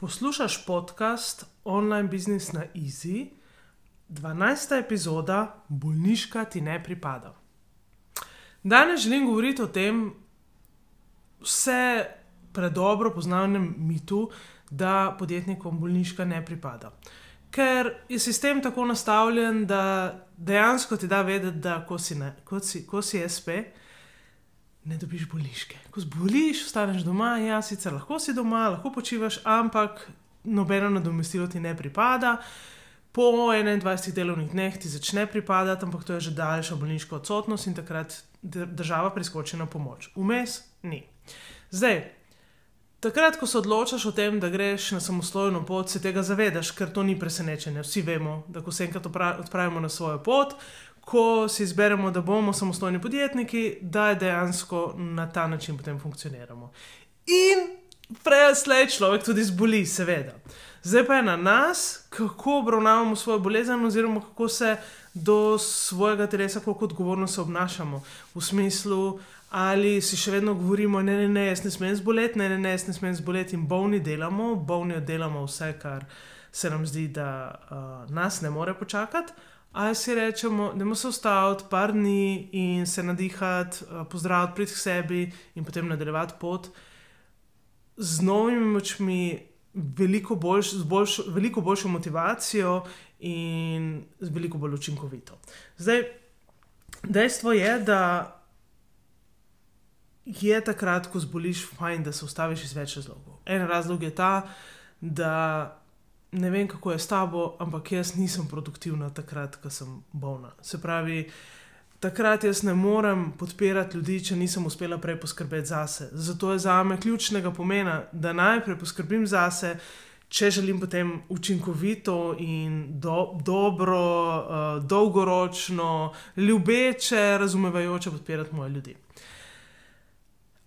Poslušaj podcast Online Business na Easy, 12. epizoda Bolniška ti ne pripada. Danes želim govoriti o tem, vse predobro poznanem mitu, da podjetnikom bolniška ne pripada. Ker je sistem tako nastavljen, da dejansko ti da vedeti, da ko si, ne, ko si, ko si SP, ne dobiš bolniške. Ko zboliš, ostaneš doma, ja, sicer lahko si doma, lahko počivaš, ampak nobeno nadomestilo ti ne pripada. Po 21 delovnih dneh ti začne pripadati, ampak to je že daljša bolniška odsotnost in takrat država priskoči na pomoč. Vmes ni. Zdaj, takrat, ko se odločaš o tem, da greš na samostojno pot, se tega zavedaš, ker to ni presenečenje. Vsi vemo, da ko se enkrat odpravimo na svojo pot, ko si izberemo, da bomo samostojni podjetniki, da dejansko na ta način potem funkcioniramo. In prej slej človek tudi zboli, seveda. Zdaj pa je na nas, kako obravnavamo svojo bolezen, oziroma kako se do svojega telesa, kako odgovorno se obnašamo. V smislu, ali si še vedno govorimo, ne, ne, ne, jaz ne smem zboleti, ne, ne, ne, jaz ne smem zboleti in bolni delamo, bolni oddelamo vse, kar se nam zdi, da uh, nas ne more počakati. Ali si rečemo, da moramo se ustaviti par dni in se nadihati, pozdraviti, priti k sebi in potem nadaljevati pot z novimi močmi, veliko, boljš, boljš, veliko boljšo motivacijo in veliko bolj učinkovito. Zdaj, dejstvo je, da je takrat, ko zboliš, fajn, da se ustaviš iz več razlogov. En razlog je ta, da ne vem, kako je s tabo, ampak jaz nisem produktivna takrat, ko sem bolna. Se pravi, takrat jaz ne morem podpirati ljudi, če nisem uspela prej poskrbeti zase. Zato je za me ključnega pomena, da najprej poskrbim zase. Če želim potem učinkovito in do, dobro, uh, dolgoročno, ljubeče, razumevajoče podpirati moje ljudi.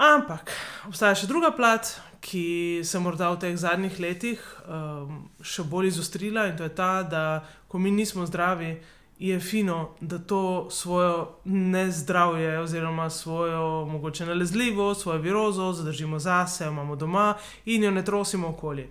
Ampak obstaja še druga plat, ki se morda v teh zadnjih letih um, še bolj izostrila in to je ta, da ko mi nismo zdravi, je fino, da to svojo nezdravje oziroma svojo mogoče nalezljivost, svojo virozo zadržimo zase, imamo doma in jo ne trosimo okoli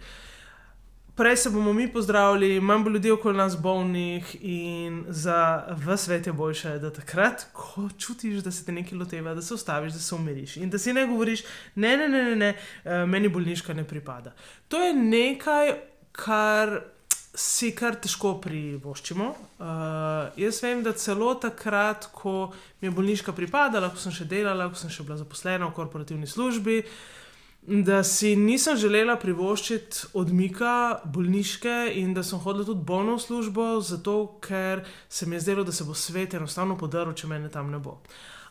prej se bomo mi pozdravili, manj bo ljudi okoli nas bolnih in za vse svet je boljše, da takrat, ko čutiš, da se te nekaj loteva, da se ustaviš, da se umiriš in da si ne govoriš, ne, ne, ne, ne, ne uh, meni bolniška ne pripada. To je nekaj, kar. Si kar težko privoščimo. Uh, jaz vem, da celo takrat, ko mi je bolniška pripadala, ko sem še delala, ko sem še bila zaposlena v korporativni službi, uh, da si nisem želela privoščiti odmika bolniške in da sem hodila tudi bolno v službo, zato ker se mi je zdelo, da se bo svet enostavno podaril, če me tam ne bo.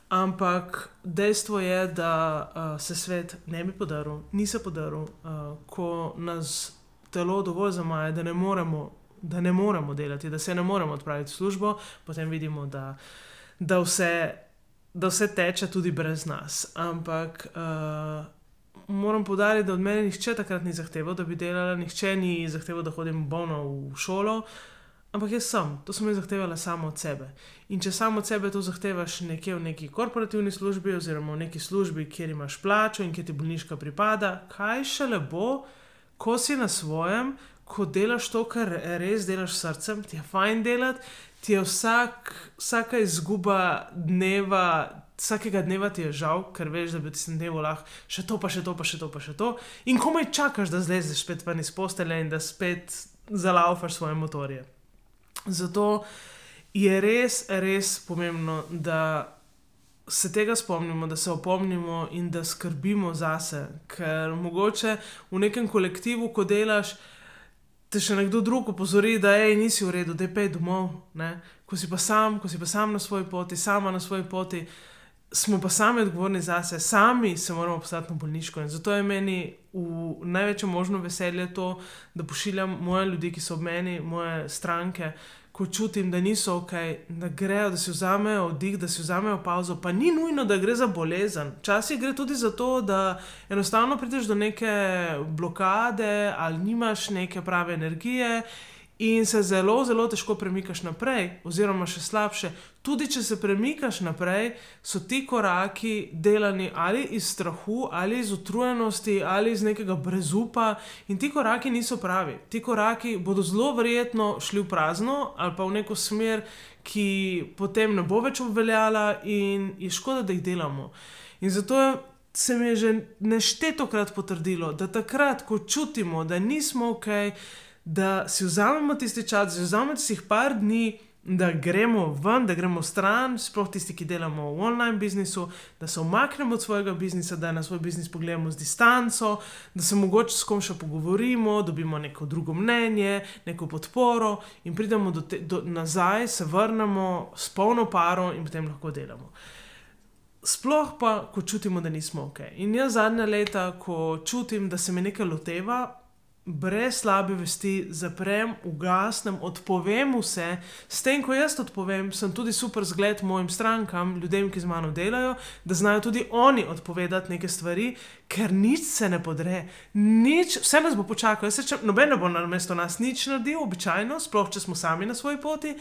Ampak dejstvo je, da uh, se svet ne bi podaril, ni se podaril, uh, ko nas telo dovolj zamaja, da ne moremo. Da ne moremo delati, da se ne moremo odpraviti v službo, potem vidimo, da, da, vse, da vse teče tudi brez nas. Ampak uh, moram podariti, da od mene nihče takrat ni zahteval, da bi delala, nihče ni zahteval, da hodim bolno v šolo. Ampak jaz sem, to sem jaz zahtevala samo od sebe. In če samo od sebe to zahtevaš nekje v neki korporativni službi, oziroma v neki službi, kjer imaš plačo in kjer ti bolniška pripada, kaj šele bo, ko si na svojem, ko delaš to, kar res delaš srcem, ti je fajn delati, ti je vsak, vsaka izguba dneva vsakega dneva ti je žal, ker veš, da bi ti se dnevo lahko še to, pa še to, pa še to, pa še to. In komaj čakaš, da zlezeš spet ven iz postele in da spet zalaufaš svoje motorje. Zato je res, res pomembno, da se tega spomnimo, da se opomnimo in da skrbimo zase. Ker mogoče v nekem kolektivu, ko delaš, te še nekdo drug opozori, da je nisi v redu, da je pej domov. Ne? Ko si pa sam, ko si pa sam na svoji poti, sama na svoji poti. Smo pa sami odgovorni za sebe, sami se moramo postati na bolniško. In zato je meni v največje možno veselje to, da pošiljam moje ljudi, ki so ob meni, moje stranke, ko čutim, da niso ok, da grejo, da si vzamejo oddih, da si vzamejo pauzo. Pa ni nujno, da gre za bolezen. Včasih gre tudi za to, da enostavno prideš do neke blokade ali nimaš neke prave energije in se zelo, zelo težko premikaš naprej, oziroma še slabše. Tudi če se premikaš naprej, so ti koraki delani ali iz strahu, ali iz utrujenosti, ali iz nekega brezupa, in ti koraki niso pravi. Ti koraki bodo zelo verjetno šli v prazno ali pa v neko smer, ki potem ne bo več obveljala, in je škoda, da jih delamo. In zato je. Se mi je že neštetokrat potrdilo, da takrat, ko čutimo, da nismo ok, da si vzamemo tisti čas, da si vzamemo tistih par dni, da gremo ven, da gremo stran, sploh tisti, ki delamo v online biznisu, da se omaknemo od svojega biznisa, da na svoj biznis pogledamo z distanco, da se mogoče s kom še pogovorimo, dobimo neko drugo mnenje, neko podporo in pridemo do te, do, nazaj, se vrnemo s polno paro in potem lahko delamo. Sploh pa, ko čutimo, da nismo ok. In jaz zadnja leta, ko čutim, da se mi nekaj loteva, brez slabe vesti zaprem, ugasnem, odpovem vse. S tem, ko jaz odpovem, sem tudi super zgled mojim strankam, ljudem, ki z mano delajo, da znajo tudi oni odpovedati neke stvari, ker nič se ne podre, nič, vse nas bo počakalo. Noben ne bo na mesto nas nič naredil, običajno, sploh če smo sami na svoji poti.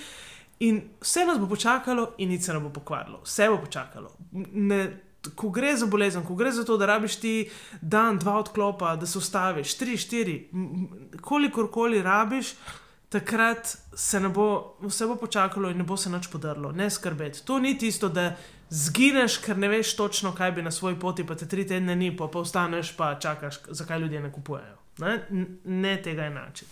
In vse nas bo počakalo, in nič se ne bo pokvarilo, vse bo počakalo. Ne, ko gre za bolezen, ko gre za to, da rabiš ti dan, dva odklopa, da se ustaviš, tri, štiri, kolikor koli rabiš, takrat se ne bo, vse bo počakalo in ne bo se nič podrlo, ne skrbeti. To ni tisto, da zgineš, ker ne veš točno, kaj bi na svoji poti, pa te tri tedne ni, pa, pa ostaneš, pa čakaš, zakaj ljudje ne kupujejo. Ne, ne tega je način.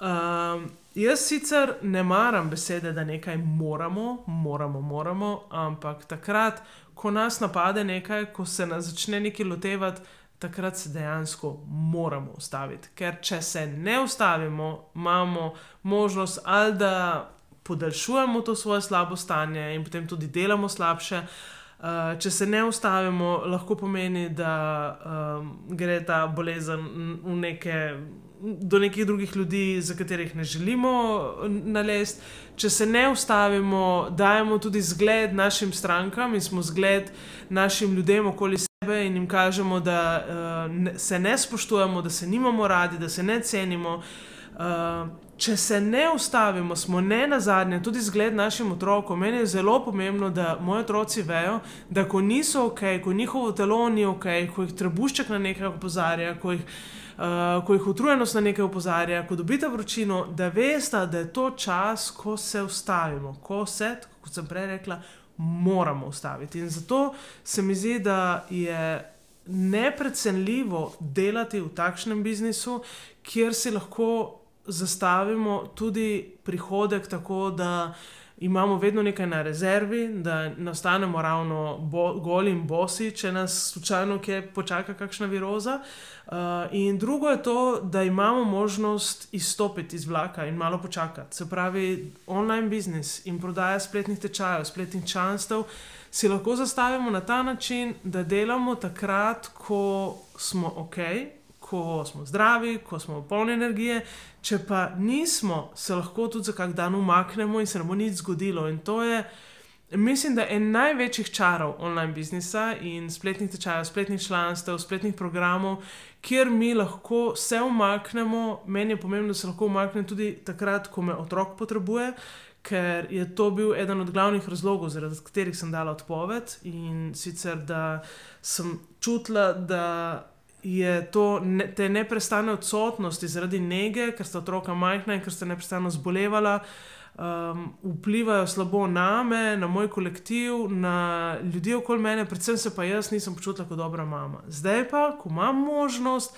Um, jaz sicer ne maram besede, da nekaj moramo, moramo, moramo, ampak takrat, ko nas napade nekaj, ko se nas začne nekaj lotevati, takrat se dejansko moramo ustaviti. Ker če se ne ustavimo, imamo možnost ali da podaljšujemo to svoje slabo stanje in potem tudi delamo slabše. Uh, če se ne ustavimo, lahko pomeni, da um, gre ta bolezen v neke do nekih drugih ljudi, za katerih ne želimo nalezti. Če se ne ustavimo, dajemo tudi zgled našim strankam in smo zgled našim ljudem okoli sebe in jim kažemo, da uh, ne, se ne spoštujemo, da se nimamo radi, da se ne cenimo. Uh, če se ne ustavimo, smo ne na zadnje, tudi zgled našim otrokom. Meni je zelo pomembno, da moji otroci vejo, da ko niso ok, ko njihovo telo ni ok, ko jih trebušček na nekaj opozarja, ko jih uh, ko jih utrujenost na nekaj opozarja, ko dobite vročino, da veste, da je to čas, ko se ustavimo, ko se, kot sem prej rekla, moramo ustaviti. In zato se mi zdi, da je neprecenljivo delati v takšnem biznisu, kjer si lahko zastavimo tudi prihodek tako, da imamo vedno nekaj na rezervi, da ne ostanemo ravno bo, goli in bosi, če nas slučajno kje počaka kakšna viroza. Uh, in drugo je to, da imamo možnost izstopiti iz vlaka in malo počakati. Se pravi, online biznis in prodaja spletnih tečajev, spletnih članstev. Si lahko zastavimo na ta način, da delamo takrat, ko smo ok, ko smo zdravi, ko smo polni energije, če pa nismo, se lahko tudi za kak dan umaknemo in se nam bo nič zgodilo. In to je, mislim, da je en največjih čarov online biznisa in spletnih tečajev, spletnih članstev, spletnih programov, kjer mi lahko se umaknemo. Meni je pomembno, da se lahko umaknem tudi takrat, ko me otrok potrebuje. Ker je to bil eden od glavnih razlogov, zaradi katerih sem dala odpoved, in sicer da sem čutila, da je to ne, te neprestane odsotnosti zaradi nege, ker sta otroka majhna in ker sta neprestano zbolevala, um, vplivajo slabo na me, na moj kolektiv, na ljudi okoli mene, predvsem se pa jaz nisem počutila kot dobra mama. Zdaj pa, ko imam možnost.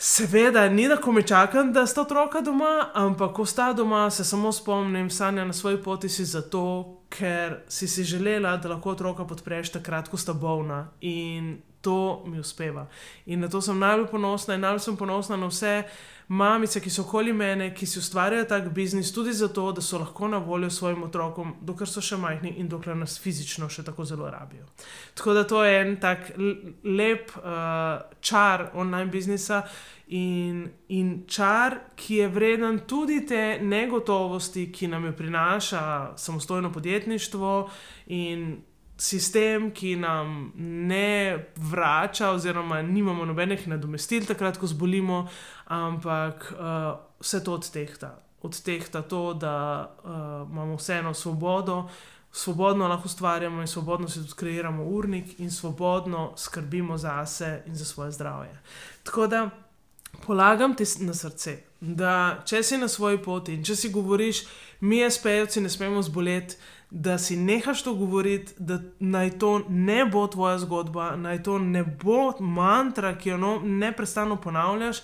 Seveda, ni da ko me čakam, da sta otroka doma, ampak ko sta doma, se samo spomnim, sanja na svoji poti si zato, ker si si želela, da lahko otroka podpreš takrat, ko sta bolna. In to mi uspeva. In na to sem najbolj ponosna, in najbolj sem ponosna na vse mamice, ki so okoli mene, ki si ustvarjajo tak biznis, tudi zato, da so lahko na voljo svojim otrokom, dokler so še majhni in dokler nas fizično še tako zelo rabijo. Tako da to je en tak lep uh, čar online biznisa. In, in čar, ki je vreden tudi te negotovosti, ki nam jo prinaša samostojno podjetništvo, in sistem, ki nam ne vrača, oziroma nimamo nobenih nadomestil, takrat, ko zbolimo, ampak uh, vse to odtehta. Odtehta to, da uh, imamo vseeno svobodo, svobodno lahko ustvarjamo in svobodno si kreiramo urnik in svobodno skrbimo za sebe in za svoje zdravje. Tako da polagam ti na srce, da če si na svoji poti in če si govoriš, mi, SPJ-ci, ne smemo zboleti da si nehaš to govoriti, da naj to ne bo tvoja zgodba, naj to ne bo mantra, ki jo no, neprestano ponavljaš.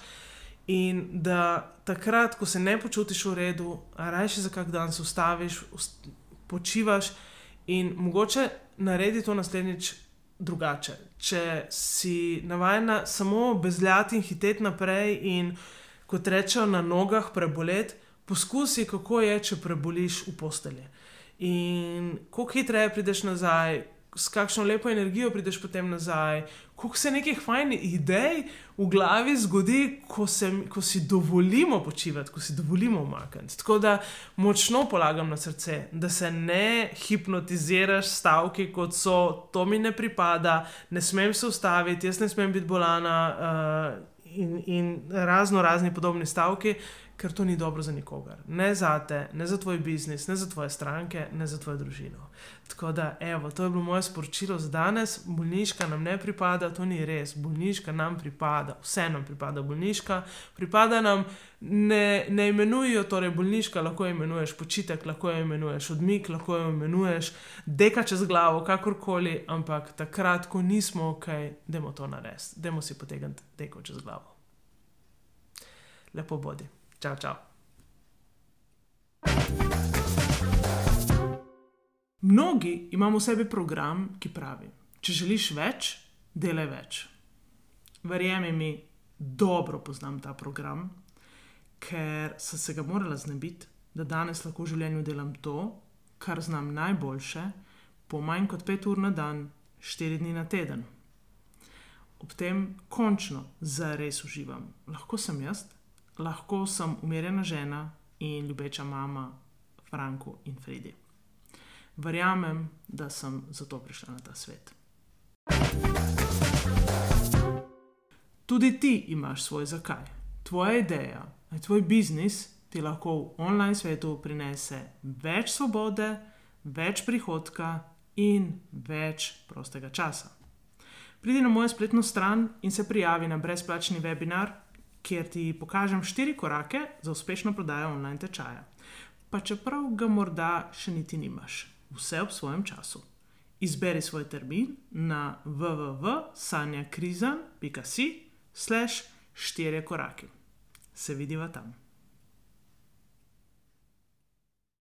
In da takrat, ko se ne počutiš v redu, rajši za kak dan se ustaviš, počivaš in mogoče naredi to naslednjič drugače. Če si navajena samo bezljati in hiteti naprej, in kot rečejo, na nogah preboleti, poskusi, kako je, če preboliš v postelji. In kako hitreje prideš nazaj, s kakšno lepo energijo prideš potem nazaj, koliko se nekih fajnih idej v glavi zgodi, ko, se, ko si dovolimo počivati, ko si dovolimo umakniti. Tako da močno polagam na srce, da se ne hipnotiziraš stavki, kot so to mi ne pripada, ne smem se ustaviti, jaz ne smem biti bolana uh, in, in razno razni podobni stavki ker to ni dobro za nikogar. Ne za te, ne za tvoj biznis, ne za tvoje stranke, ne za tvojo družino. Tako da, evo, to je bilo moje sporočilo za danes. Bolniška nam ne pripada, to ni res. Bolniška nam pripada, vse nam pripada bolniška. Pripada nam, ne, ne imenujejo torej bolniška, lahko jo imenuješ počitek, lahko jo imenuješ odmik, lahko jo imenuješ deka čez glavo, kakorkoli, ampak takrat, ko nismo ok, demo to narediti, demo si potegniti deko čez glavo. Lepo bodi. Čau, čau. Mnogi imamo v sebi program, ki pravi: Če želiš več, delaj več. Verjemi mi, dobro poznam ta program, ker sem se ga morala znebiti, da danes lahko v življenju delam to, kar znam najboljše, po manj kot pet ur na dan, štiri dni na teden. Ob tem končno zares uživam. Lahko sem jaz, lahko sem umirjena žena in ljubeča mama Franku in Fredi. Verjamem, da sem zato prišla na ta svet. Tudi ti imaš svoj zakaj. Tvoja ideja, tvoj biznis ti lahko v online svetu prinese več svobode, več prihodka in več prostega časa. Pridi na mojo spletno stran in se prijavi na brezplačni webinar kjer ti pokažem štiri korake za uspešno prodajo online tečaja. Pa čeprav ga morda še niti nimaš, vse ob svojem času. Izberi svoj termin na www.sanjakrizan.com/slash štiri korake. Se vidiva tam.